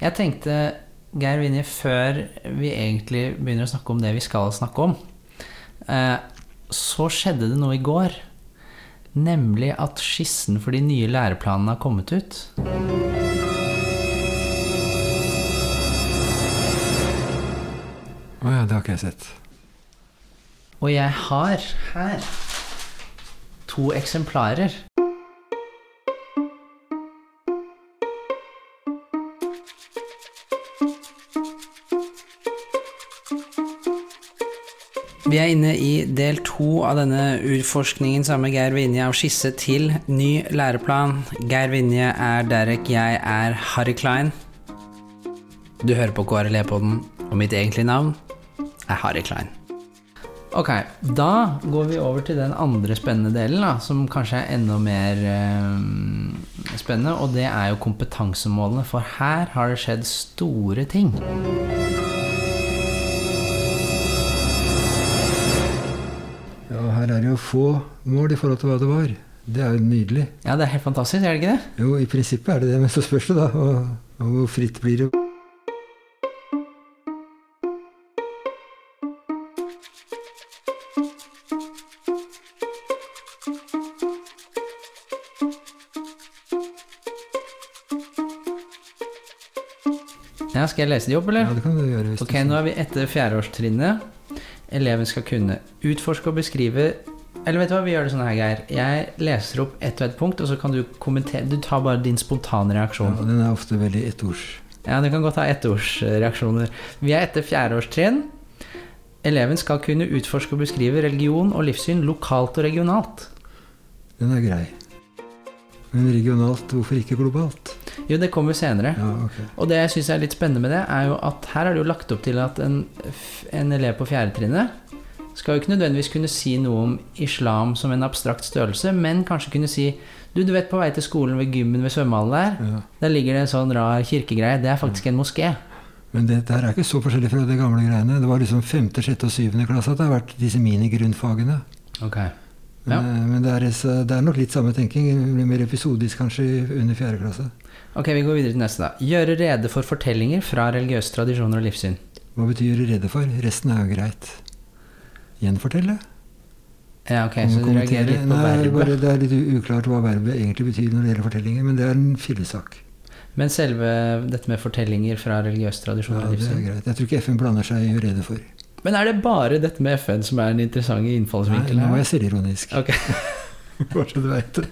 Jeg tenkte, Geir Vinje, før vi egentlig begynner å snakke om det vi skal snakke om, eh, så skjedde det noe i går. Nemlig at skissen for de nye læreplanene har kommet ut. Å ja, det har ikke jeg sett. Og jeg har her to eksemplarer. Vi er inne i del to av denne utforskningen sammen med Geir Vinje av skisse til ny læreplan. Geir Vinje er Derek, jeg er Harry Klein. Du hører på KRLE-podden, og mitt egentlige navn er Harry Klein. Ok, da går vi over til den andre spennende delen, da, som kanskje er enda mer eh, spennende, og det er jo kompetansemålene, for her har det skjedd store ting. Få mål i forhold til hva det var. Det er jo nydelig. Ja, det er helt fantastisk, er det ikke det? Jo, i prinsippet er det det, men så spørs det da. Og, og hvor fritt blir det? Ja, Skal jeg lese de opp, eller? Ja, det kan du gjøre. hvis Ok, nå er vi etter fjerdeårstrinnet. Eleven skal kunne utforske og beskrive Eller vet du hva, vi gjør det sånn her, Geir. Jeg leser opp ett og ett punkt, og så kan du kommentere Du tar bare din spontane reaksjon. Ja, den er ofte veldig ettords. Ja, du kan godt ha ettordsreaksjoner. Vi er etter fjerdeårstrinn. Eleven skal kunne utforske og beskrive religion og livssyn lokalt og regionalt. Den er grei. Men regionalt, hvorfor ikke globalt? Jo, det kommer senere. Ja, ok. Og det jeg syns er litt spennende med det, er jo at her er det jo lagt opp til at en, en elev på fjerde trinnet skal jo ikke nødvendigvis kunne si noe om islam som en abstrakt størrelse, men kanskje kunne si Du, du vet på vei til skolen ved gymmen ved svømmehallen der, Ja. der ligger det en sånn rar kirkegreie. Det er faktisk en moské. Men dette her er ikke så forskjellig fra de gamle greiene. Det var liksom femte, sjette og syvende klasse at det har vært disse minigrunnfagene. Okay. Ja. Men, men det, er, det er nok litt samme tenking. Det blir mer episodisk kanskje under fjerde klasse. Ok, vi går videre til neste, da. Gjøre rede for fortellinger fra religiøse tradisjoner og livssyn. Hva betyr gjøre rede for? Resten er jo greit. Gjenfortelle? Ja, ok, så du reagerer litt på Nei, verbet. bare, det er litt uklart hva verbet egentlig betyr når det gjelder fortellinger, men det er en fillesak. Men selve dette med fortellinger fra religiøse Ja, tradisjoner og det er greit. Jeg tror ikke FN blander seg i rede for. Men er det bare dette med FN som er den interessante Nei, innfallsvinkelen nå er jeg selvironisk. Ok. Bare så du veit det.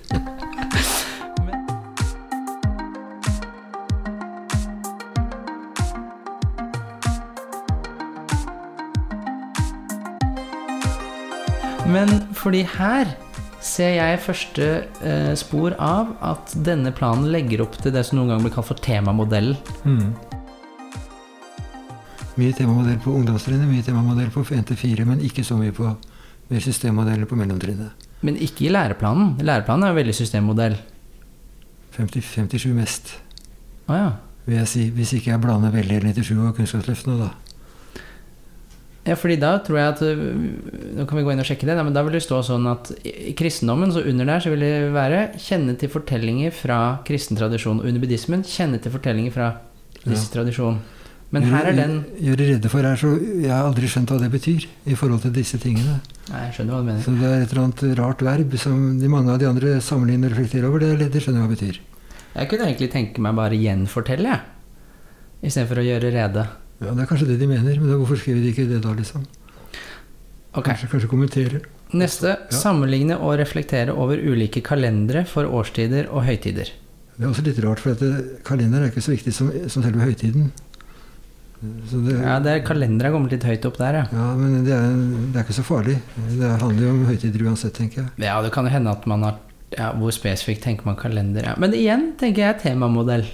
Men fordi her ser jeg første eh, spor av at denne planen legger opp til det som noen ganger blir kalt for temamodellen. Mm. Mye temamodell på ungdomstrinnet, mye temamodell på 1-4, men ikke så mye på mer systemmodeller på mellomtrinnet. Men ikke i læreplanen. Læreplanen er jo veldig systemmodell. 50, 57 mest, Å ja. vil jeg si. Hvis ikke jeg blander veldig 97 og Kunnskapsløftet nå, da. Ja, fordi da tror jeg at øh, Nå kan vi gå inn og sjekke det. Men da vil det stå sånn at i kristendommen, så under der, så vil det være kjenne til fortellinger fra kristen tradisjon. Og under buddhismen kjenne til fortellinger fra buddhistisk tradisjon. Men her er den Gjøre redde for her, så Jeg har aldri skjønt hva det betyr i forhold til disse tingene. Nei, jeg skjønner hva du mener. Så det er et eller annet rart verb som de mange av de andre sammenligner og reflekterer over. Det, det skjønner jeg hva det betyr. Jeg kunne egentlig tenke meg bare gjenfortelle, jeg. Istedenfor å gjøre rede. Ja, Det er kanskje det de mener, men hvorfor skriver de ikke det da, liksom? Okay. Kanskje, kanskje kommentere. Neste. Sammenligne og reflektere over ulike kalendere for årstider og høytider. Det er også litt rart, for kalender er ikke så viktig som, som selve høytiden. Så det, Ja, det er Kalenderen har kommet litt høyt opp der, ja. ja, men det er, det er ikke så farlig. Det handler jo om høytider uansett, tenker jeg. Ja, det kan jo hende at man har ja, Hvor spesifikt tenker man kalender? Ja. Men igjen tenker jeg temamodell.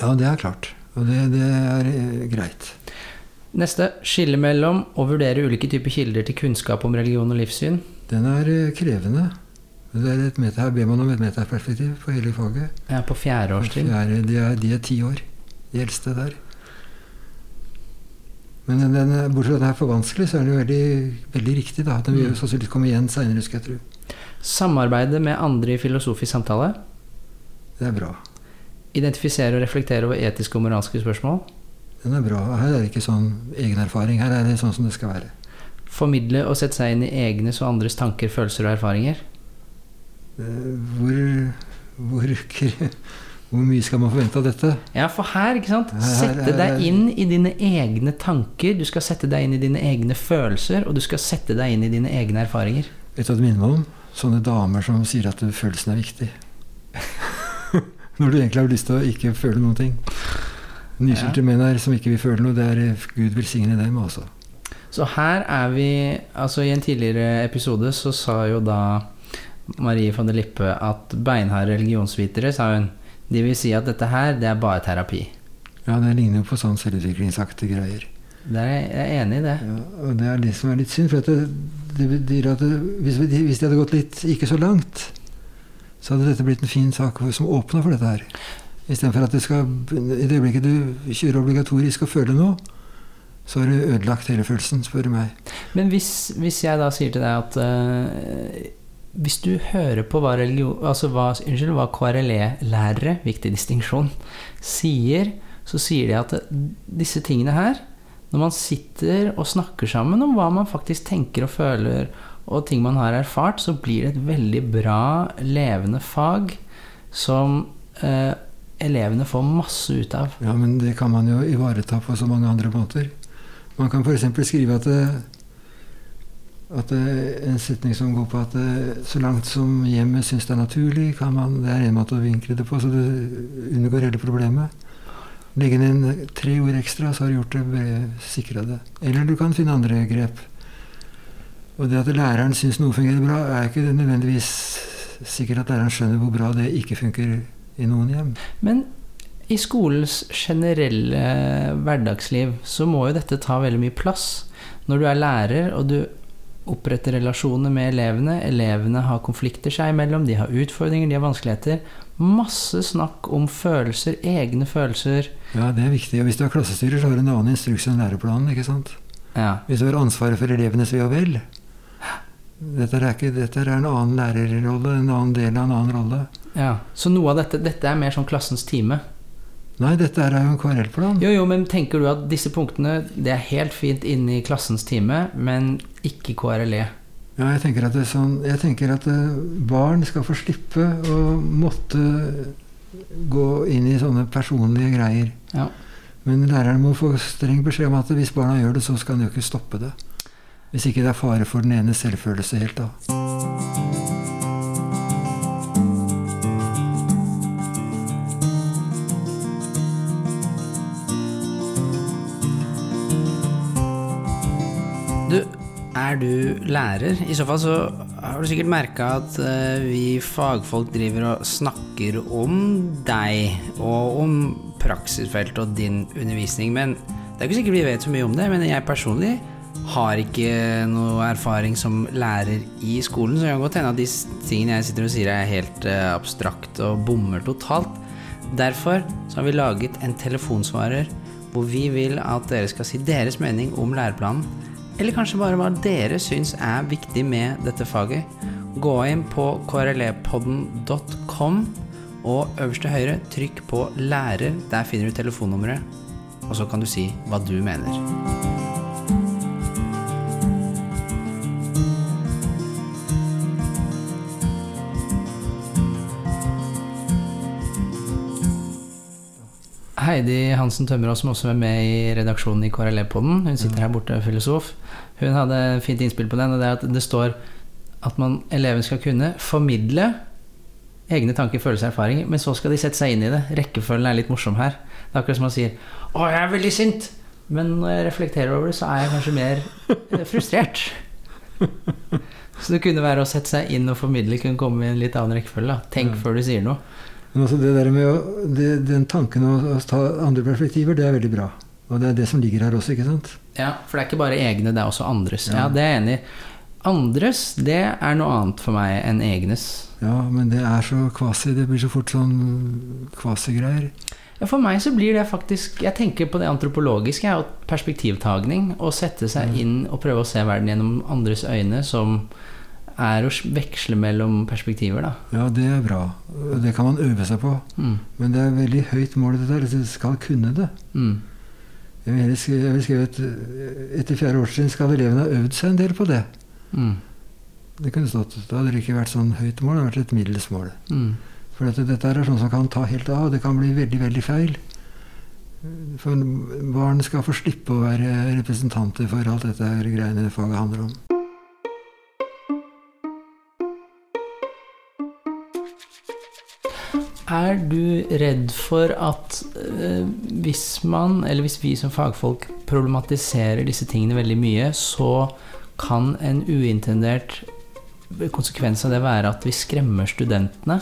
Ja, det er klart. Og det, det er eh, greit. Neste. Skille mellom og vurdere ulike typer kilder til kunnskap om religion og livssyn. Den er eh, krevende. Er her ber man om et metaperspektiv på hele faget. Ja, på fjerdeårstrinn. Fjerde, de, er, de er ti år, de eldste der. Men den, den, bortsett fra at den er for vanskelig, så er den jo veldig, veldig riktig. da. Den vil jo Mm. sannsynligvis komme igjen seinere, skal jeg tro. Samarbeide med andre i filosofisk samtale. Det er bra. Identifisere og reflektere over etiske og moralske spørsmål. Den er bra. Her er det ikke sånn egen erfaring. Her er det sånn som det skal være. Formidle og sette seg inn i egnes og andres tanker, følelser og erfaringer. Eh, Hvor, hvor, hvor mye skal man forvente av dette? Ja, for her, ikke sant Sette deg inn i dine egne tanker, du skal sette deg inn i dine egne følelser, og du skal sette deg inn i dine egne erfaringer. Vet du hva det minner meg om? Sånne damer som sier at følelsen er viktig. Når du egentlig har lyst til å ikke føle noen ting. Nyskilte menn her som ikke vil føle noe, det er eh, Gud velsigne dem, altså. Så her er vi Altså, i en tidligere episode så sa jo da Marie von der Lippe at beinharde religionsvitere, sa hun, de vil si at dette her, det er bare terapi. Ja, det ligner jo på sånn selvutviklingsaktige greier. Er, jeg er enig i det. Ja, og det er det som er litt synd. For det, det betyr at det, hvis, vi- hvis de hadde gått litt ikke så langt, så hadde dette blitt en fin sak som åpna for dette her. Istedenfor at det skal I det øyeblikket du kjører obligatorisk og føler noe, så har du ødelagt hele følelsen, spør du meg. Men hvis, hvis jeg da sier til deg at uh, Hvis du hører på hva, religion, altså hva, unnskyld, hva KRLE-lærere, viktig distinksjon, sier, så sier de at disse tingene her Når man sitter og snakker sammen om hva man faktisk tenker og føler, og ting man har erfart, så blir det et veldig bra, levende fag som eh, elevene får masse ut av. Ja, men det kan man jo ivareta på så mange andre måter. Man kan f.eks. skrive at, det, at en setning som går på at så langt som hjemmet syns det er naturlig, kan man, det er en måte å vinkle det på, så du unngår hele problemet. Legge inn tre ord ekstra, så har du gjort det sikra det. Eller du kan finne andre grep. Og det at læreren syns noe fungerer bra, er ikke nødvendigvis sikkert at læreren skjønner hvor bra det ikke funker i noen hjem. Men i skolens generelle hverdagsliv så må jo dette ta veldig mye plass. Når du er lærer og du oppretter relasjoner med elevene, elevene har konflikter seg imellom, de har utfordringer, de har vanskeligheter. Masse snakk om følelser, egne følelser. Ja, det er viktig. Og hvis du er klassestyrer, så har du en annen instruks enn læreplanen. ikke sant? Ja. Hvis du har ansvaret for elevenes ve og vel. Dette er, ikke, dette er en annen lærerrolle, en annen del av en annen rolle. ja. Så noe av dette, dette er mer sånn klassens time. Nei, dette er jo en KRL-plan. Jo, jo, men tenker du at disse punktene det er helt fint inne i klassens time, men ikke KRLE? Ja, jeg tenker at, det er sånn, jeg tenker at eh, barn skal få slippe å måtte gå inn i sånne personlige greier. Ja. Men læreren må få streng beskjed om at hvis barna gjør det, så skal han jo ikke stoppe det. Hvis ikke det er fare for den ene selvfølelse helt da. Du, er du lærer? I så fall så har du sikkert merka at eh, vi fagfolk driver og snakker om deg og om praksisfelt og din undervisning, men det er ikke sikkert vi vet så mye om det. Men jeg personlig har ikke noe erfaring som lærer i skolen, så det kan godt hende at de tingene jeg sitter og sier er helt eh, abstrakt og bommer totalt. Derfor så har vi laget en telefonsvarer hvor vi vil at dere skal si deres mening om læreplanen. Eller kanskje bare hva dere syns er viktig med dette faget. Gå inn på krlepodden.com, og øverst til høyre trykk på 'lærer'. Der finner du telefonnummeret, og så kan du si hva du mener. Heidi Hansen Tømmerås, som også er med i redaksjonen i KRLE-poden, hun sitter her borte, filosof. Hun hadde fint innspill på den, og det er at det står at man, eleven skal kunne formidle egne tanker, følelser og erfaringer, men så skal de sette seg inn i det. Rekkefølgen er litt morsom her. Det er akkurat som man sier 'Å, jeg er veldig sint', men når jeg reflekterer over det, så er jeg kanskje mer eh, frustrert. Så det kunne være å sette seg inn og formidle kunne komme i en litt annen rekkefølge. da. Tenk før du sier noe. Men altså det der med å, det, Den tanken å, å ta andre perspektiver, det er veldig bra. Og det er det som ligger her også, ikke sant? Ja, for det er ikke bare egne, det er også andres. Ja. Ja, det er jeg enig i. Andres, det er noe annet for meg enn egnes. Ja, men det er så kvasi. Det blir så fort sånn kvasigreier. Ja, for meg så blir det faktisk Jeg tenker på det antropologiske jeg, og perspektivtagning. Å sette seg inn og prøve å se verden gjennom andres øyne som er å veksle mellom perspektiver, da. Ja, det er bra. Og det kan man øve seg på. Mm. Men det er veldig høyt mål, det der. Du skal kunne det. Mm. Jeg vil et, etter fjerde årstrinn skal elevene ha øvd seg en del på det. Mm. Det kunne stått. Da hadde det ikke vært sånn høyt mål, det hadde vært et middels mål. Mm. For dette, dette er sånn som kan ta helt av. Det kan bli veldig, veldig feil. For barn skal få slippe å være representanter for alt dette her greiene faget handler om. Er du redd for at eh, hvis man, eller hvis vi som fagfolk problematiserer disse tingene veldig mye, så kan en uintendert konsekvens av det være at vi skremmer studentene?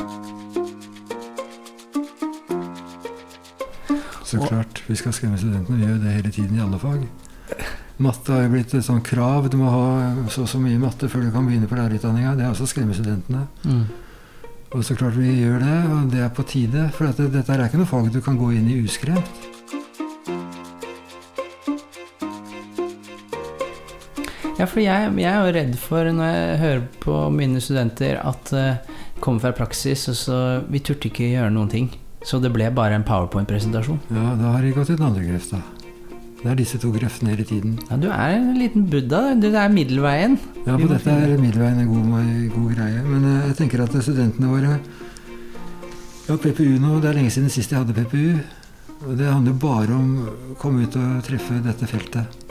Så klart, vi skal skremme studentene. Vi gjør det hele tiden i alle fag. Matte har jo blitt et sånt krav. Du må ha så og så mye matte før du kan begynne på lærerutdanninga. Det er også å skremme studentene. Mm. Og så klart vi gjør det, og det er på tide. For at dette er ikke noe fag du kan gå inn i uskremt. Ja, for jeg, jeg er jo redd for, når jeg hører på mine studenter, at uh, kommer fra praksis, og så Vi turte ikke gjøre noen ting. Så det ble bare en powerpoint-presentasjon. Ja, da har de gått i den andre grøfta. Det er disse to grøftene hele tiden. Ja, du er en liten buddha. Du er middelveien. Ja, på dette er middelveien en god, god greie. Men eh, jeg tenker at studentene våre Ja, PPU nå. Det er lenge siden sist jeg hadde PPU. Og det handler bare om å komme ut og treffe dette feltet.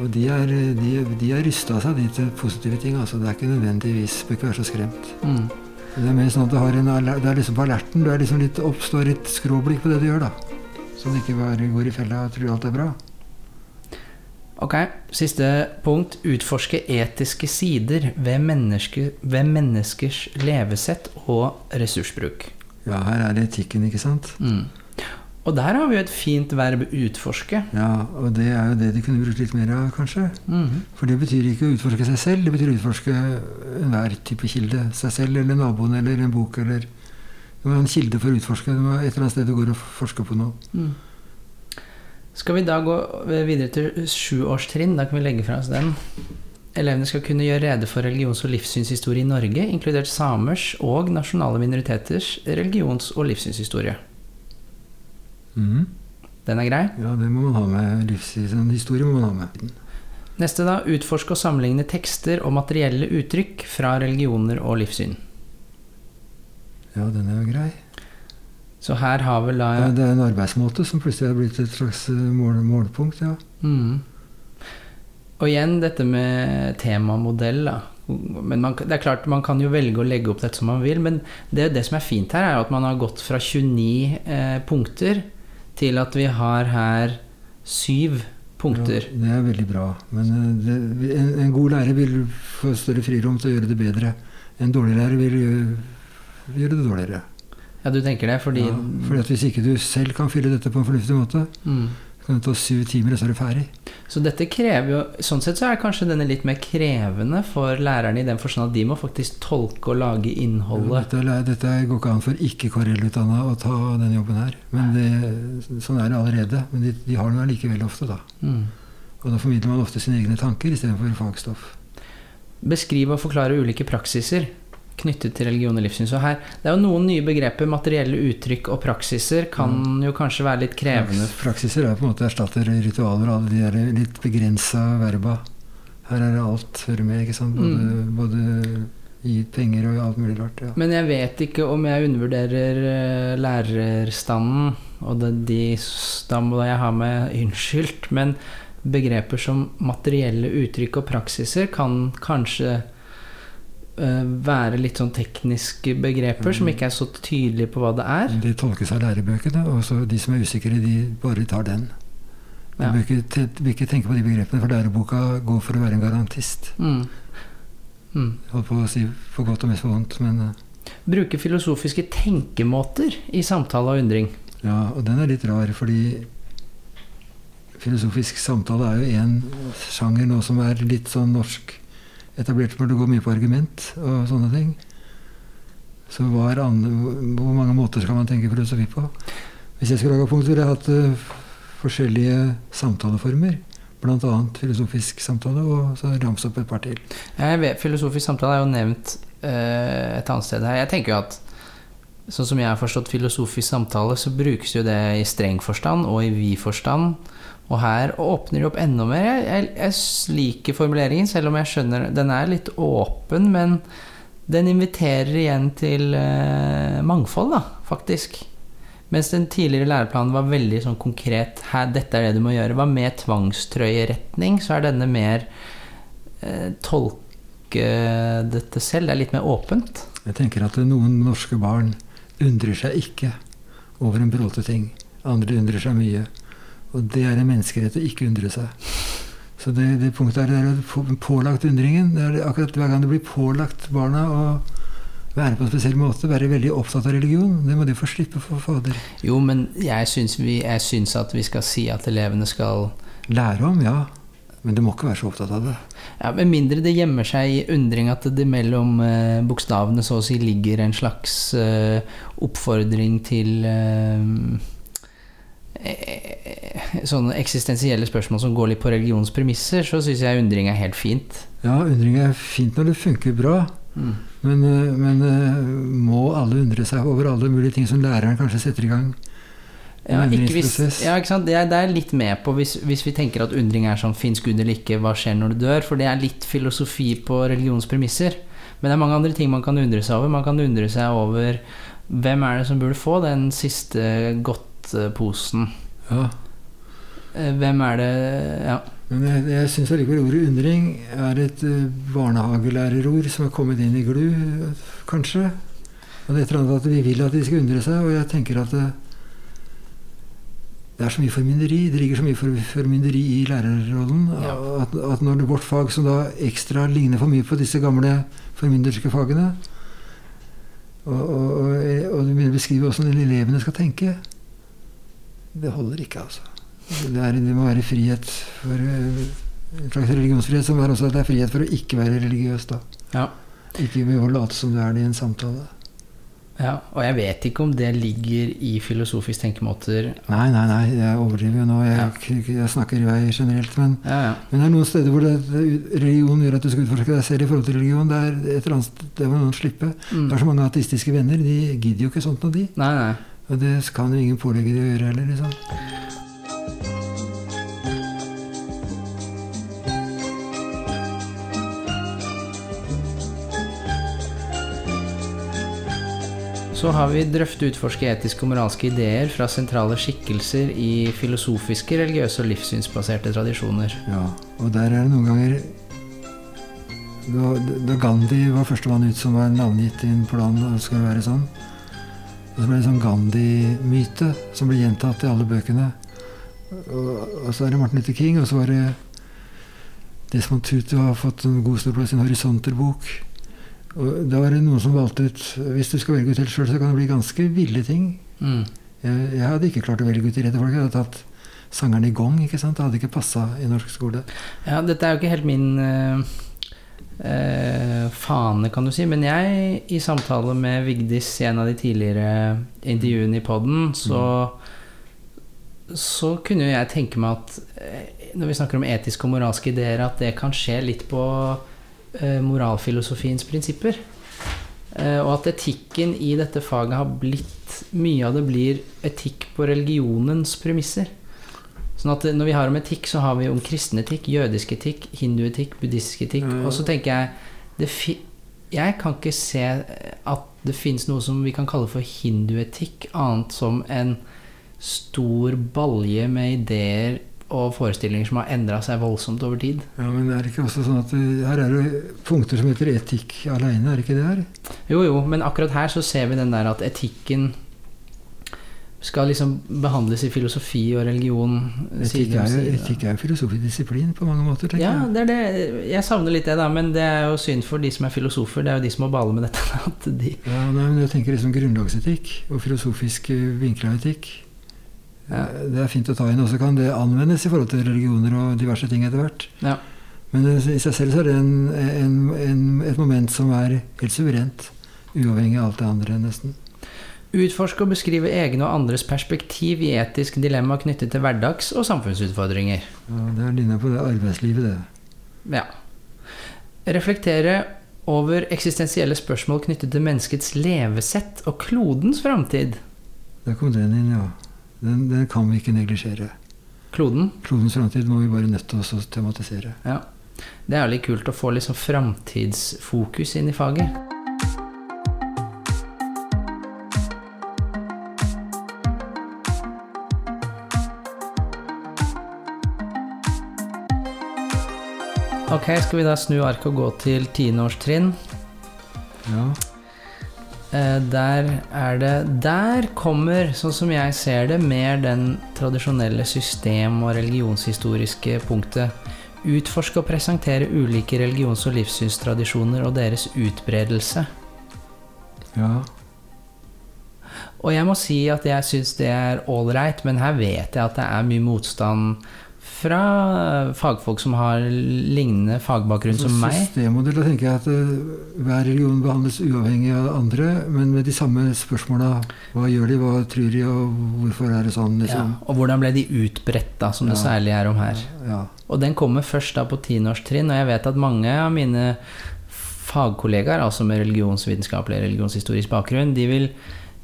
Og de er, de, de er rysta av seg, de til positive ting. altså Det er ikke nødvendigvis Bør ikke være så skremt. Mm. Det er mer sånn at du, har en, det er liksom på alerten. Du er liksom litt oppstår litt skråblikk på det du gjør, da. Så du ikke bare går i fella og tror alt er bra. Ok, siste punkt. Utforske etiske sider ved, menneske, ved menneskers levesett og ressursbruk. Ja, her er det etikken, ikke sant? Mm. Og der har vi jo et fint verb 'utforske'. Ja, og det er jo det de kunne brukt litt mer av, kanskje. Mhm. For det betyr ikke å utforske seg selv, det betyr å utforske enhver type kilde. Seg selv eller naboen eller en bok eller Må ha en kilde for å utforske. Du må et eller annet sted du går og forsker på noe. Mm. Skal vi da gå videre til sjuårstrinn? Da kan vi legge fra oss den. Elevene skal kunne gjøre rede for religions- og livssynshistorie i Norge, inkludert samers og nasjonale minoriteters religions- og livssynshistorie. Mm. Den er grei. Ja, det må man ha med. Livssynshistorie må man ha med. Neste da, utforske og sammenligne tekster og materielle uttrykk fra religioner og livssyn. Ja, den er jo grei. Så her har vel da Ja, det er en arbeidsmåte som plutselig har blitt et slags eh, mål, målpunkt, ja. mm. Og igjen dette med temamodell, da. Men man, det er klart, man kan jo velge å legge opp dette som man vil, men det, det som er fint her, er at man har gått fra 29 eh, punkter til at vi har her syv punkter. Ja, det er veldig bra. Men eh, det, en, en god lærer vil få større frirom til å gjøre det bedre. En dårlig lærer vil gjøre, det dårligere. Ja, du tenker det fordi Ja, fordi at Hvis ikke du selv kan fylle dette på en fornuftig måte, mm. kan det ta syv timer, og så er du ferdig. Så dette krever jo Sånn sett så er kanskje denne litt mer krevende for lærerne i den forstand at de må faktisk tolke og lage Ja, innholdet. dette, er- dette går ikke an for ikke-KRL-utdanna å ta denne jobben her. Men det, sånn er det allerede. Men de, de har den allikevel ofte, da. Mm. Og da formidler man ofte sine egne tanker istedenfor fagstoff. Beskrive og forklare ulike praksiser knyttet til religion og livssyn. Så her, det er jo noen nye begreper. Materielle uttrykk og praksiser kan jo kanskje være litt krevende. Praks- Praksiser er på en måte erstatter ritualer og alle de der litt begrensa verba. Her er det alt hører med, ikke sant. Både, Mm. både gi penger og alt mulig rart. Ja. Men jeg vet ikke om jeg undervurderer eh, lærerstanden, og det, de, da må jeg ha med unnskyldt, men begreper som materielle uttrykk og praksiser kan kanskje være litt sånn tekniske begreper som Mm. ikke er så tydelige på hva det er. Det tolkes av lærebøkene, og så de som er usikre, de bare tar den. Du Ja. bør ikke, bør ikke tenke på de begrepene, for læreboka går for å være en garantist. Mm. Mm. Holdt på å si for godt og mest for vondt, men eh, Bruke filosofiske tenkemåter i samtale og undring. ja, og den er litt rar, fordi filosofisk samtale er jo en sjanger nå som er litt sånn norsk etablert, for å gå mye på argument og sånne ting. Så andre, hvor mange måter skal man tenke filosofi på? Hvis jeg skulle laga punkt, ville jeg hatt uh, forskjellige samtaleformer. bl.a. filosofisk samtale, og så ramse opp et par til. Vet, Filosofisk samtale er jo nevnt uh, et annet sted her. Jeg tenker jo at sånn som jeg har forstått filosofisk samtale, så brukes jo det i streng forstand og i vid forstand. Og her åpner de opp enda mer. Jeg, jeg, liker formuleringen, selv om jeg skjønner Den er litt åpen, men den inviterer igjen til eh, mangfold, da, faktisk. Mens den tidligere læreplanen var veldig sånn konkret her, 'Dette er det du må gjøre'. Var med tvangstrøyeretning, så er denne mer eh, tolke dette selv. Det er litt mer åpent. Jeg tenker at noen norske barn undrer seg ikke over en bråte ting. Andre undrer seg mye. Og det er en menneskerett å ikke undre seg. Så det, det punktet er, det pålagt undringen. Det er akkurat Hver gang det blir pålagt barna å være på en spesiell måte, være veldig opptatt av religion, det må de få slippe for fader. Jo, men jeg syns, vi, jeg syns at vi skal si at elevene skal Lære om, ja. Men du må ikke være så opptatt av det. Ja, Med mindre det gjemmer seg i undring at det mellom eh, bokstavene så å si ligger en slags eh, oppfordring til uh, sånne eksistensielle spørsmål som går litt på religionens premisser, så syns jeg undring er helt fint. Ja, undring er fint når det funker bra. Mm. Men, men, må alle undre seg over alle mulige ting som læreren kanskje setter i gang? Ja, ikke hvis, ja, ikke sant? Det er, det er litt med på hvis, hvis, vi tenker at undring er sånn Fins Gud eller ikke? Hva skjer når du dør? For det er litt filosofi på religionspremisser. Men det er mange andre ting man kan undre seg over. Man kan undre seg over hvem er det som burde få den siste godtposen. Ja. Eh, hvem er det Ja. Men jeg, jeg syns allikevel ordet undring er et uh, barnehagelærerord som har kommet inn i GLU, kanskje. Og det er et eller annet at vi vil at de skal undre seg, og jeg tenker at det, det er så mye formynderi. Det ligger så mye formynderi i lærerrollen ja. at, at, når det vårt fag, som da ekstra ligner for mye på disse gamle formynderske fagene og, og, og, og du begynner å beskrive hvordan elevene skal tenke Det holder ikke, altså. Det, er, det må være frihet for En slags religionsfrihet som er også at det er frihet for å ikke være religiøs. da. Ja. Ikke ved å late som du er det i en samtale. Ja, Og jeg vet ikke om det ligger i filosofisk tenkemåter Nei, nei, nei, jeg overdriver jo nå. Jeg, ja. jeg, snakker i vei generelt. Men, ja, ja. men, det er noen steder hvor det, religion gjør at du skal utforske deg selv i forhold til religion. Det er et eller annet, det må noen slippe. Mm. Det er så mange ateistiske venner. De gidder jo ikke sånt noe, de. Nei, nei. Og det kan jo ingen pålegge de å gjøre heller. liksom. Så har vi drøftet utforske etiske og moralske ideer fra sentrale skikkelser i filosofiske, religiøse og livssynsbaserte tradisjoner. Ja, og der er det noen ganger Da, da Gandhi var førstemann ut som var navngitt i en plan, det skulle være sånn. Og så ble det sånn Gandhi-myte som ble gjentatt i alle bøkene. Og, og, så er det Martin Luther King, og så var det Desmond Tutu har fått en god stor plass i en horisonterbok. Og da var det noen som valgte ut Hvis du skal velge ut helt sjøl, så kan det bli ganske ville ting. Mm. Jeg, jeg, hadde ikke klart å velge ut de rette folk. Jeg hadde tatt sangeren i gong. ikke sant? Det hadde ikke passa i norsk skole. Ja, dette er jo ikke helt min uh, uh, fane, kan du si. Men jeg, i samtale med Vigdis i en av de tidligere intervjuene i poden, så, mm. så kunne jeg tenke meg at uh, når vi snakker om etiske og moralske ideer, at det kan skje litt på Eh, moralfilosofiens prinsipper. Eh, og at etikken i dette faget har blitt Mye av det blir etikk på religionens premisser. Sånn at når vi har om etikk, så har vi om kristen etikk, jødisk etikk, hinduetikk, buddhistisk etikk. Mm. Og så tenker jeg Jeg kan ikke se at det fins noe som vi kan kalle for hinduetikk, annet som en stor balje med ideer og forestillinger som har endra seg voldsomt over tid. Ja, Men er det ikke også sånn at her er det punkter som heter etikk aleine, er det ikke det her? Jo, jo, men akkurat her så ser vi den der at etikken skal liksom behandles i filosofi og religion. Etikk er, etikk er filosofidisiplin på mange måter. ja, det er det. Jeg savner litt det, da. Men det er jo synd for de som er filosofer. Det er jo de som må bale med dette. De ja, nei, men Jeg tenker liksom grunnlagsetikk og filosofisk vinkla etikk. Ja. Det er fint å ta inn, og så kan det anvendes i forhold til religioner og diverse ting etter hvert. Ja. Men i seg selv så er det en, en, en, et moment som er helt suverent. Uavhengig av alt det andre, nesten. Utforske og beskrive egne og andres perspektiv i etisk dilemma knyttet til hverdags- og samfunnsutfordringer. Ja, det er dine på det arbeidslivet, det. Ja. Reflektere over eksistensielle spørsmål knyttet til menneskets levesett og klodens framtid. Der kom den inn, ja. Den, den kan vi ikke neglisjere. Kloden? Klodens framtid må vi bare nødt til å tematisere. Ja. Det er litt kult å få liksom framtidsfokus inn i faget. Ok, skal vi da snu arket og gå til tiendeårstrinn? Ja. Eh, Der er det Der kommer, sånn som jeg ser det, mer den tradisjonelle system- og religionshistoriske punktet. Utforske og presentere ulike religions- og livssynstradisjoner og deres utbredelse. ja. Og jeg må si at jeg syns det er ålreit, men her vet jeg at det er mye motstand fra fagfolk som har lignende fagbakgrunn som meg. Systemmodell, da tenker jeg at eh, hver religion behandles uavhengig av andre, men med de samme spørsmåla. Hva gjør de, hva tror de, og hvorfor er det sånn? Ja, Liksom. og hvordan ble de utbredt, da, som det Ja. særlig er om her. Ja. Og den kommer først da på tiendeårstrinn, og jeg vet at mange av mine fagkollegaer, altså med religionsvitenskapelig eller religionshistorisk bakgrunn, de vil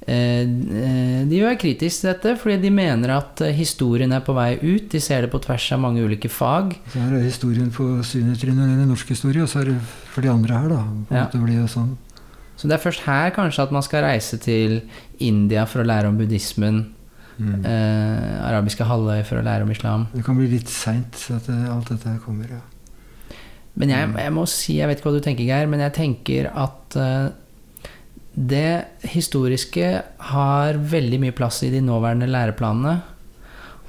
de er kritiske til dette, fordi de mener at eh, historien er på vei ut. De ser det på tvers av mange ulike fag. Så her er historien på syvendetrinnet gjelder norsk historie, og så er det for de andre her, da. Ja. sånn. Så det er først her kanskje at man skal reise til India for å lære om buddhismen. Mm. Eh, arabiske halvøy for å lære om islam. Det kan bli litt seint at alt dette her kommer, ja. Men jeg, jeg må si, jeg vet ikke hva du tenker, Geir, men jeg tenker at eh, det historiske har veldig mye plass i de nåværende læreplanene.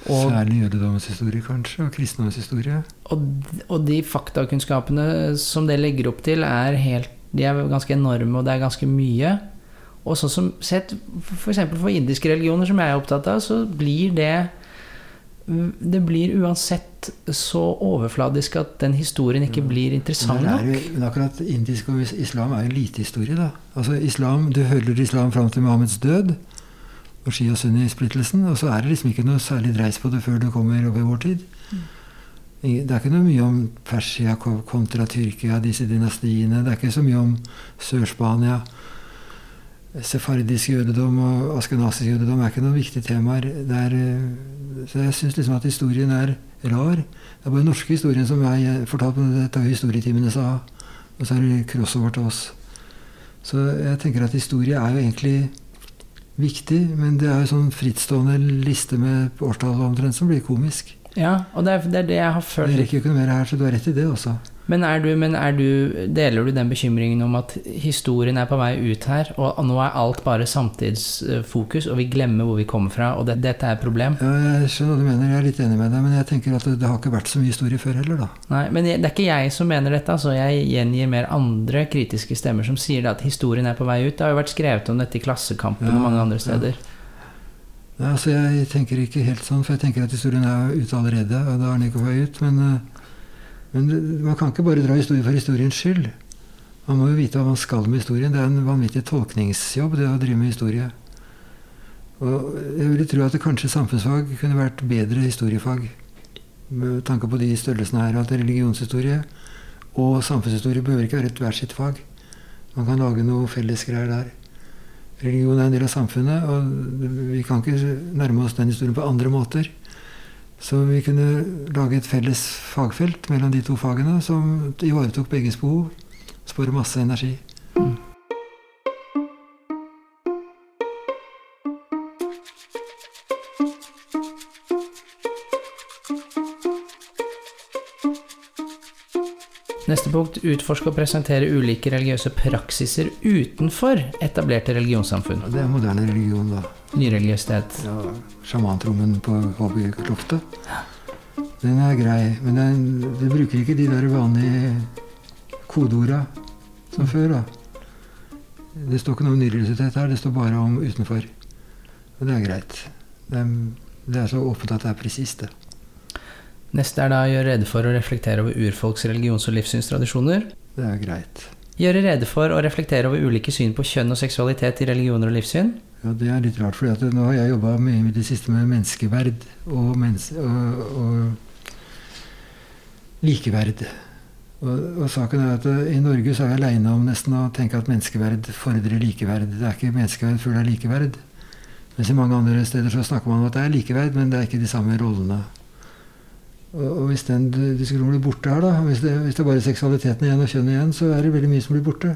Og, Særlig jødedommens historie, kanskje, og kristendommens historie. og, og de faktakunnskapene som det legger opp til, er helt, de er ganske enorme, og det er ganske mye. Og sånn som sett f.eks. For, for indiske religioner, som jeg er opptatt av, så blir det Det blir uansett så overfladisk at den historien ikke blir interessant Men, er nok. jo, men akkurat indisk og islam er jo lite historie, da. Altså islam, Du hører islam fram til Mohammeds død, og Shia Sunni-splittelsen, og så er det liksom ikke noe særlig dreis på det før det kommer over vår tid. Det er ikke noe mye om Persia kontra Tyrkia, disse dynastiene. Det er ikke så mye om Sør-Spania. Sefardisk jødedom og askenasisk jødedom er ikke noen viktige temaer. Er, eh, så jeg syns liksom at historien er rar. Det er bare den norske historien som jeg fortalte på dette historietimene sa. Og så er det crossover til oss. Så jeg tenker at historie er jo egentlig viktig, men det er jo sånn frittstående liste med årstall omtrent som blir komisk. Ja, og det er, det er det jeg har Jeg det rekker jo ikke noe mer her, så du har rett i det også. Men, er du, men er du, deler du den bekymringen om at historien er på vei ut her, og nå er alt bare samtidsfokus, og vi glemmer hvor vi kommer fra, og det, dette er et problem? Ja, jeg skjønner hva du mener, jeg er litt enig med deg, men jeg tenker at det, har ikke vært så mye historie før heller, da. Nei, men det er ikke jeg som mener dette, altså jeg gjengir mer andre kritiske stemmer som sier at historien er på vei ut. Det har jo vært skrevet om dette i Klassekampen Ja, og mange andre ja. steder. Nei, altså Jeg tenker ikke helt sånn, for jeg tenker at historien er ute allerede. og da er den ikke på vei ut, Men, eh, men man kan ikke bare dra historie for historiens skyld. Man må jo vite hva man skal med historien. Det er en vanvittig tolkningsjobb, det å drive med historie. Og jeg ville tro at det kanskje samfunnsfag kunne vært bedre historiefag. Med tanke på de størrelsene her. At religionshistorie og samfunnshistorie behøver ikke være et hvert sitt fag. Man kan lage noe fellesgreier der. Religion er en del av samfunnet, og vi kan ikke nærme oss den historien på andre måter. Så vi kunne lage et felles fagfelt mellom de to fagene som ivaretok begges behov. Spare masse energi. Neste punkt utforske og presentere ulike religiøse praksiser utenfor etablerte religionssamfunn. Det er moderne religion, da. Nyreligiøsitet. Ja, Sjamantrommen på Hobby-loftet. Den er grei, men den, den bruker ikke de der vanlige kodeorda som før. da. Det står ikke noe om nyreligiøsitet her, det står bare om utenfor. Og det er greit. Det er, det er så åpent at det er presist, det. Neste er da å gjøre rede for og reflektere over urfolks religions- og livssynstradisjoner. Det er greit. Gjøre rede for og reflektere over ulike syn på kjønn og seksualitet i religioner og livssyn. Ja, Det er litt rart, for nå har jeg jobba mye med det siste med menneskeverd og, mennes og, og likeverd. Og, og, saken er at uh, I Norge så er jeg aleine om nesten å tenke at menneskeverd fordrer likeverd. Det er ikke menneskeverd før det er likeverd. Mens i mange andre steder så snakker man om at det er likeverd, men det er ikke de samme rollene. Og, hvis den diskusjonen blir borte her, da, hvis det, hvis det er bare seksualiteten igjen og kjønnet igjen, så er det veldig mye som blir borte.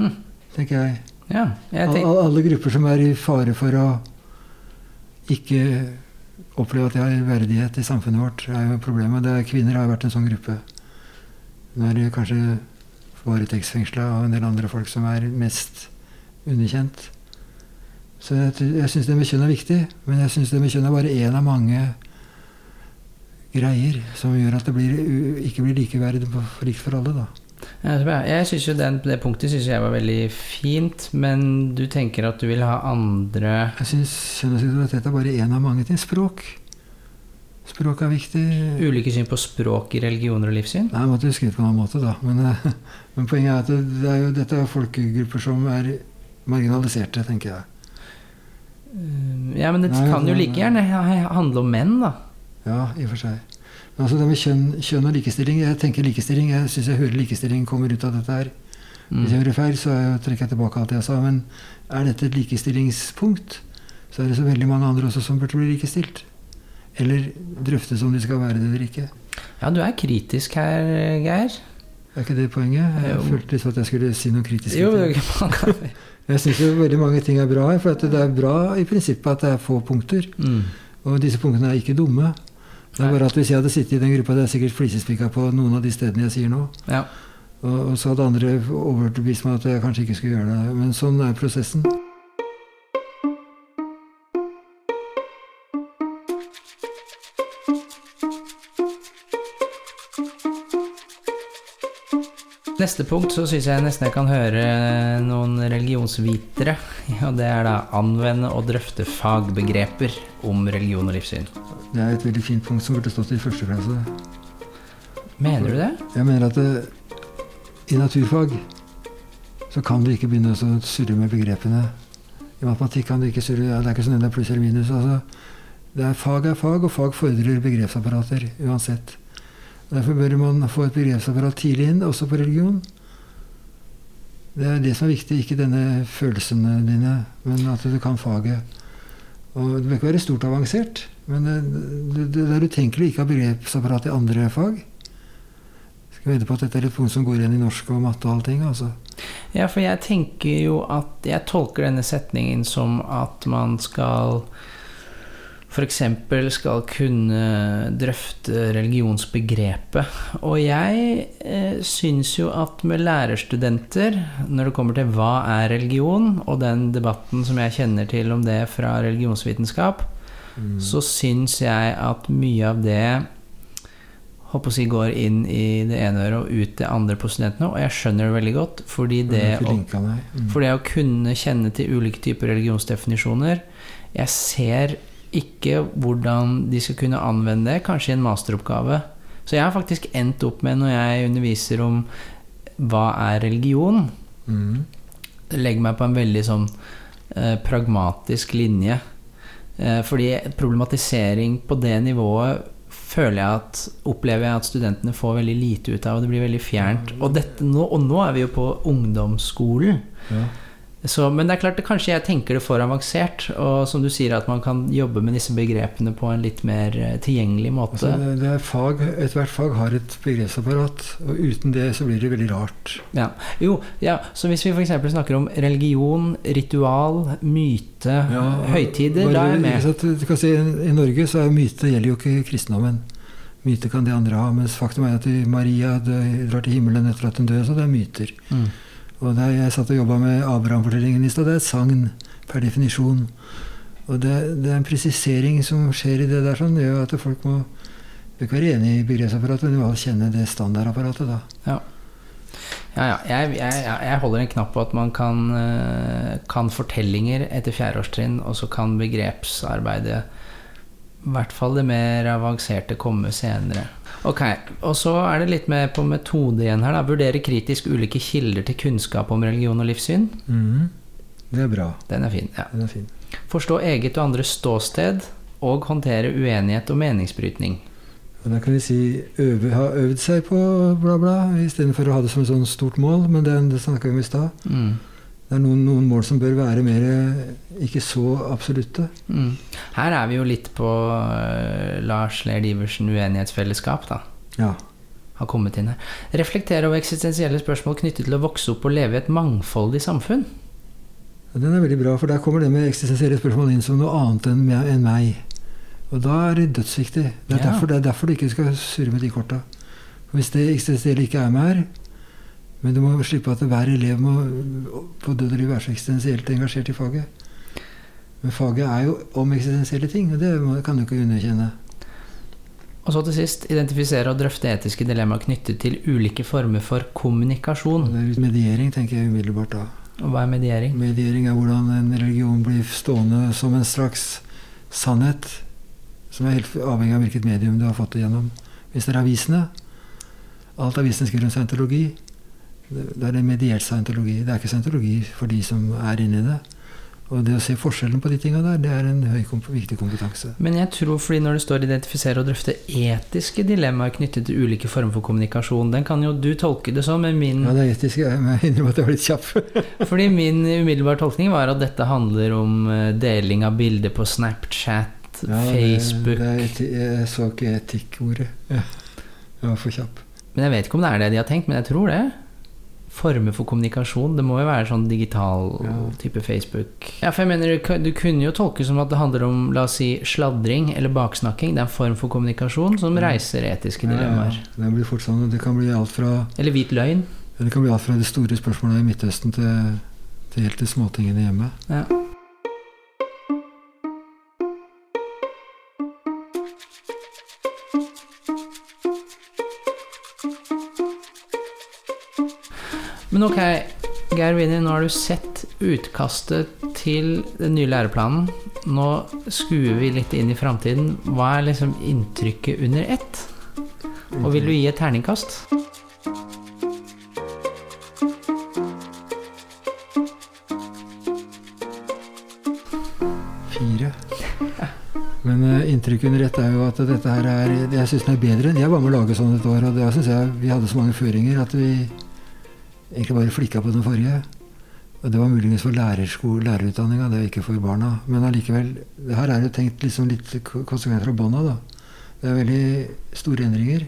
Hm. Tenker jeg. Ja, jeg tenk... alle, alle grupper som er i fare for å ikke oppleve at de har verdighet i samfunnet vårt, er jo problemet. Det er, kvinner har vært en sånn gruppe. Nå er det kanskje varetektsfengsla og en del andre folk som er mest underkjent. Så jeg, jeg syns det med kjønn er viktig, men jeg syns det med kjønn er bare én av mange greier som gjør at det blir, ikke blir likeverd likt for alle. da. Jeg synes jo den, Det punktet synes jeg var veldig fint, men du tenker at du vil ha andre Jeg syns kjønnsidentitet er bare én av mange ting. Språk. Språk er viktig. Ulike syn på språk i religioner og livssyn? Nei, jeg måtte huske det på en annen måte, da. Men, eh, men poenget er at det er jo, dette er folkegrupper som er marginaliserte, tenker jeg. Ja, men det nei, kan jo like gjerne handle om menn, da. Ja, i og for seg. Men altså det med kjønn, kjønn, og likestilling Jeg tenker likestilling, jeg syns jeg hører likestilling kommer ut av dette her. Mm. Hvis jeg hører feil, så trekker jeg tilbake alt jeg sa. Men er dette et likestillingspunkt, så er det så veldig mange andre også som burde bli likestilt. Eller drøftes om de skal være det eller ikke. Ja, du er kritisk her, Geir. Er ikke det poenget? Jeg jo. følte litt at jeg skulle si noe kritisk. Jo, jeg syns jo veldig mange ting er bra her. For det er bra i prinsippet at det er få punkter. Mm. Og disse punktene er ikke dumme. Det er bare at Hvis jeg hadde sittet i den gruppa, hadde jeg sikkert flisespikka på noen av de stedene jeg sier nå. Ja. Og, og, så hadde andre overbevist meg at jeg kanskje ikke skulle gjøre det. Men sånn er prosessen. Neste punkt så syns jeg nesten jeg kan høre noen religionsvitere. Og det er da anvende og drøfte fagbegreper om religion og livssyn. Det er et veldig fint punkt som burde stått i første klasse. Mener du det? Jeg mener at det, i naturfag så kan du ikke begynne å surre med begrepene. I matematikk kan du ikke surre ja, Det er ikke sånn det er pluss eller minus. Altså, det er fag er fag, og fag fordrer begrepsapparater uansett. Derfor bør man få et begrepsapparat tidlig inn, også på religion. Det er det som er viktig, ikke denne følelsene dine, men at du kan faget. Og Det bør ikke være stort avansert, men det, er utenkelig ikke ha begrepsapparat i andre fag. Skal vedde på at dette er et punkt som går igjen i norsk og matte og allting. Altså. Ja, for jeg tenker jo at Jeg tolker denne setningen som at man skal f.eks. skal kunne drøfte religionsbegrepet. Og jeg eh, syns jo at med lærerstudenter, når det kommer til hva er religion, og den debatten som jeg kjenner til om det fra religionsvitenskap, mm. så syns jeg at mye av det håper å si går inn i det ene øret og ut det andre på studentene. Og jeg skjønner det veldig godt, fordi det, å, mm. for det å kunne kjenne til ulike typer religionsdefinisjoner Jeg ser ikke hvordan de skal kunne anvende det, kanskje i en masteroppgave. Så jeg har faktisk endt opp med, når jeg underviser om hva er religion, mm. legger meg på en veldig sånn eh, pragmatisk linje. Eh, fordi problematisering på det nivået føler jeg at, opplever jeg at studentene får veldig lite ut av, og det blir veldig fjernt. Og, dette, nå, og nå er vi jo på ungdomsskolen. Ja. Så, men det er klart, det, kanskje jeg tenker det for avansert. Og som du sier, at man kan jobbe med disse begrepene på en litt mer eh, tilgjengelig måte. Altså, det er fag, Ethvert fag har et begrepsapparat, og uten det så blir det veldig rart. Ja. Jo, ja, Så hvis vi f.eks. snakker om religion, ritual, myte, ja, høytider, da er jeg med. Du kan si, I Norge så er myte gjelder jo ikke kristendommen. Myte kan de andre ha, mens faktum er at Maria drar til himmelen etter at hun dør, så det er myter. Mm. Og der jeg satt og jobba med Abraham-fortellingen i stad, det er et sagn per definisjon. Og det, det, er en presisering som skjer i det der, som sånn, gjør at folk må ikke være enig i begrepsapparatet, men må kjenne det standardapparatet, da. Ja. Ja, ja. Jeg, jeg, jeg, holder en knapp på at man kan, eh, kan fortellinger etter fjerdeårstrinn, og så kan begrepsarbeidet, i hvert fall det mer avanserte, komme senere. Ok, Og så er det litt med på metode igjen her. da Vurdere kritisk ulike kilder til kunnskap om religion og livssyn. Mm. Det er bra. Den er fin. ja. Den er fin. Forstå eget og andres ståsted og håndtere uenighet og meningsbrytning. Og da kan vi si øve, ha øvd seg på bla, bla, istedenfor å ha det som et sånn stort mål. Men det, det snakka vi om i stad. Mm. Det er noen, noen mål som bør være mer ikke så absolutte. Mm. Her er vi jo litt på uh, Lars Ler Iversen uenighetsfellesskap, da. Ja. Har kommet inn her. Reflektere over eksistensielle spørsmål knyttet til å vokse opp og leve i et mangfoldig samfunn. Ja, Den er veldig bra, for der kommer det med eksistensielle spørsmål inn som noe annet enn meg- enn meg. Og da er det dødsviktig. Det er, Ja. derfor, det er derfor du ikke skal surre med de korta. For Hvis det eksistensielle ikke er med her, men du må slippe at hver elev må på død og liv være så eksistensielt engasjert i faget. Men faget er jo om eksistensielle ting, og det kan du ikke underkjenne. Og så til sist identifisere og drøfte etiske dilemmaer knyttet til ulike former for kommunikasjon. er mediering, tenker jeg umiddelbart da. Og hva er mediering? Mediering er hvordan en religion blir stående som en slags sannhet, som er helt avhengig av hvilket medium du har fått det gjennom. Hvis det er avisene Alt avisene skriver om scientologi, det det er en mediert scientologi. Det er ikke scientologi for de som er inni det. Og det å se forskjellen på de tinga der, det er en høy, viktig kompetanse. Men jeg tror fordi når det står 'identifisere og drøfte etiske dilemmaer knyttet til ulike former for kommunikasjon', den kan jo du tolke det som, men min Ja, det er etisk. Jeg innrømmer at jeg var litt kjapp. Fordi min umiddelbare tolkning var at dette handler om eh, deling av bilder på Snapchat, Ja, Facebook Det, er eti, jeg så ikke etikkordet. Ja. Jeg var for kjapp. Men jeg vet ikke om det er det de har tenkt, men jeg tror det. Former for kommunikasjon. Det må jo være sånn digital type Facebook. Ja, for jeg mener du kunne jo tolke som at det handler om la oss si, sladring eller baksnakking. Det er en form for kommunikasjon som reiser etiske dilemmaer. Ja, ja. Det blir fort sånn, det kan bli alt fra Eller hvit løgn. Ja, Det kan bli alt fra de store spørsmålene i Midtøsten til, til helt til småtingene hjemme. Ja. Men ok, Geir Winnie, nå har du sett utkastet til den nye læreplanen. Nå skuer vi litt inn i framtiden. Hva er liksom inntrykket under ett? Og vil du gi et terningkast? Fire. Men uh, inntrykket under ett er jo at dette her er Jeg syns den er bedre. Jeg var med å lage sånn et år, og da syns jeg vi hadde så mange føringer at vi egentlig bare flikka på den forrige. Og det var muligens for lærerutdanninga, det er ikke for barna. Men allikevel, det her er jo tenkt liksom litt ko- konsekvenser av bånda, da. Det er veldig store endringer.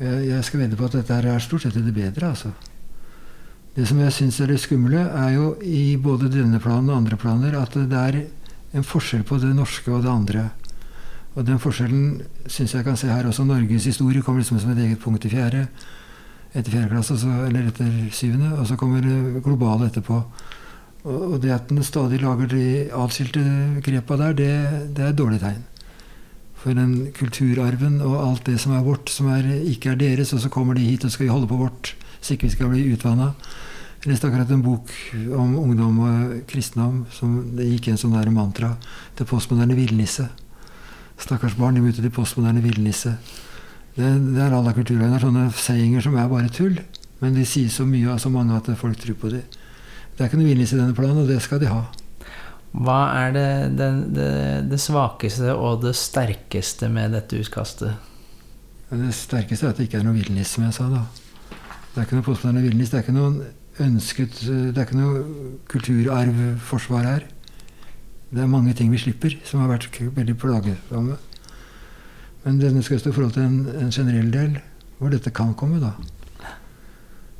Jeg, jeg skal vedde på at dette her er stort sett det bedre, altså. Det som jeg syns er det skumle, er jo i både denne planen og andre planer at det er en forskjell på det norske og det andre. Og den forskjellen syns jeg kan se her også. Norges historie kommer liksom som et eget punkt i fjerde. Etter fjerde klasse, så- eller etter syvende. Og så kommer det globale etterpå. Og det at den stadig lager de atskilte grepa der, det, det er et dårlig tegn. For den kulturarven og alt det som er vårt, som er, ikke er deres, og så kommer de hit og skal holde på vårt, så ikke vi skal bli utvanna. Jeg leste akkurat en bok om ungdom og kristendom. Som det gikk en sånn der mantra. til postmoderne villnisse. Stakkars barn, de møter til postmoderne villnisse. Det, det er alle kulturer. Er sånne seyinger som er bare tull. Men de sier så mye av så mange at folk tror på dem. Det er ikke noe villnisse i denne planen, og det skal de ha. Hva er det, det, det, det svakeste og det sterkeste med dette utkastet? Det sterkeste er at det ikke er noe villnis, som jeg sa. da. Det er ikke noe postmoderne villnis. Det er ikke noen ønsket Det er ikke noe kulturarvforsvar her. Det er mange ting vi slipper, som har vært veldig plagsomme. Men denne skal stå i forhold til en, en generell del, hvor dette kan komme, da.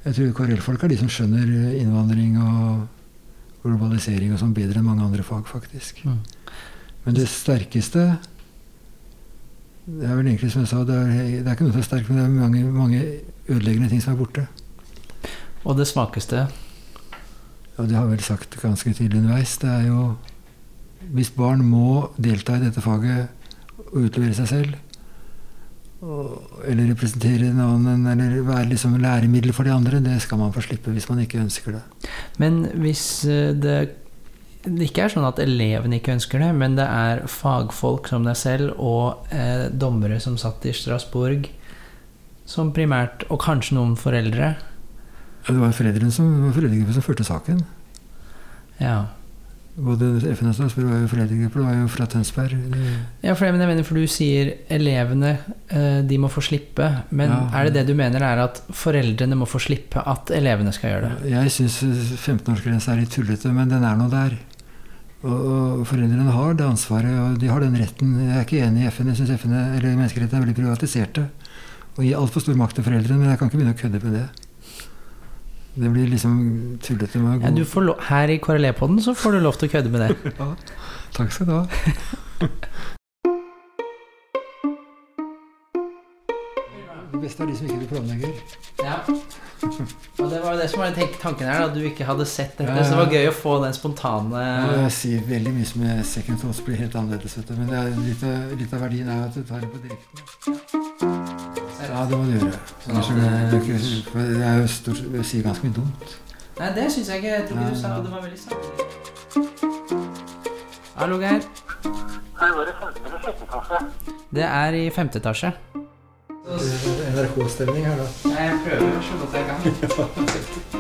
Jeg tror KRL-folk er de som skjønner eh, innvandring og globalisering og sånn bedre enn mange andre fag, faktisk. Mm. Men det sterkeste Det er vel egentlig som jeg sa, det er, det er ikke noe som er sterkt, men det er mange, mange ødeleggende ting som er borte. Og det svakeste? Ja, det har jeg vel sagt ganske tydelig underveis. Det er jo Hvis barn må delta i dette faget og utlevere seg selv, eller representere noen, eller være liksom læremiddel for de andre, det skal man få slippe hvis man ikke ønsker det. Men hvis eh, det, det ikke er sånn at elevene ikke ønsker det, men det er fagfolk som deg selv og eh, dommere som satt i Strasbourg, som primært, og kanskje noen foreldre Ja, Det var foreldrene som, foreldrene som førte saken. Ja. Både FN og Statsborg var jo foreldregruppe, det var jo fra Tønsberg. Ja, for jeg mener, for du sier elevene eh, de må få slippe. Men Ja. er det det du mener er at foreldrene må få slippe at elevene skal gjøre det? jeg syns 15-årsgrensa er litt tullete, men den er nå der. Og, og foreldrene har det ansvaret, og de har den retten. Jeg er ikke enig i FN. Jeg syns FN er- eller menneskerettene er veldig privatiserte. Og gir altfor stor makt til foreldrene, men jeg kan ikke begynne å kødde med det. Det blir liksom tullete med god Ja, du får lov, her i KRLE-poden så får du lov til å kødde med det. Ja, takk skal du ha. Det beste er de som ikke du planlegger. Ja. Og det var jo det som var tanken her, at du ikke hadde sett dette. Ja. Så det var gøy å få den spontane jeg sier veldig mye som er second thoughts blir helt annerledes. Men det litt, av, litt av verdien er at du tar det på direkten. Ja, det må du gjøre. For Det er jo stort, jeg sier ganske mye dumt. Nei, det syns jeg ikke. Jeg tror ikke du sa det var veldig sant. Hallo, Geir. Hei, var det femte eller sjette etasje? Det er i femte etasje. NRK-stemning her, da. Jeg prøver så godt jeg kan.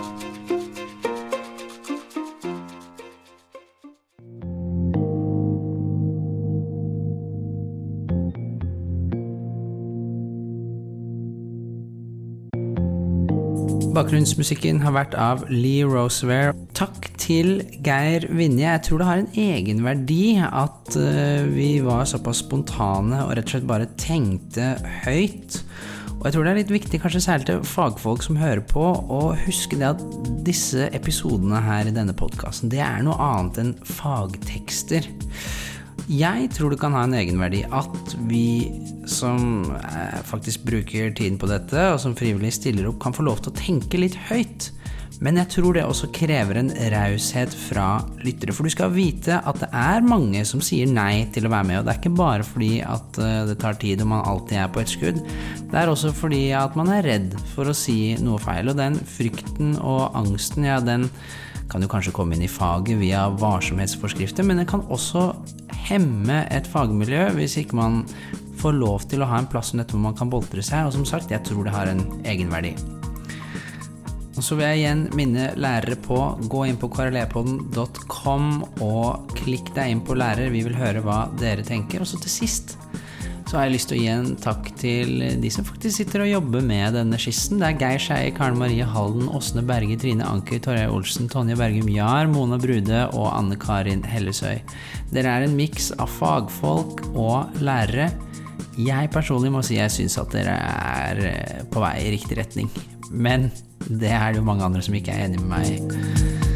Bakgrunnsmusikken har vært av Lee Roseware. Takk til Geir Vinje. Jeg tror det har en egenverdi at eh, vi var såpass spontane og rett og slett bare tenkte høyt. Og jeg tror det er litt viktig, kanskje særlig til fagfolk som hører på, å huske det at disse episodene her i denne podkasten, det er noe annet enn fagtekster. Jeg tror det kan ha en egenverdi at vi som eh, faktisk bruker tiden på dette, og som frivillig stiller opp, kan få lov til å tenke litt høyt. Men jeg tror det også krever en raushet fra lyttere. For du skal vite at det er mange som sier nei til å være med. Og det er ikke bare fordi at eh, det tar tid og man alltid er på et skudd. Det er også fordi at man er redd for å si noe feil. Og den frykten og angsten, ja, den kan jo kanskje komme inn i faget via varsomhetsforskrifter, men det kan også hemme et fagmiljø hvis ikke man får lov til å ha en plass hvor man kan boltre seg. Og som sagt, jeg tror det har en egenverdi. Og så vil jeg igjen minne lærere på gå inn på krlepodden.com og klikk deg inn på lærer. Vi vil høre hva dere tenker. Og så til sist så har jeg lyst til å gi en takk til de som faktisk sitter og jobber med denne skissen. Det er Geir Skeie, Karen Marie Halden, Åsne Berge, Trine Anker, Torgeir Olsen, Tonje Bergum Jahr, Mona Brude og Anne Karin Hellesøy. Dere er en miks av fagfolk og lærere. Jeg personlig må si jeg syns at dere er eh, på vei i riktig retning. Men det er det jo mange andre som ikke er enig med meg i.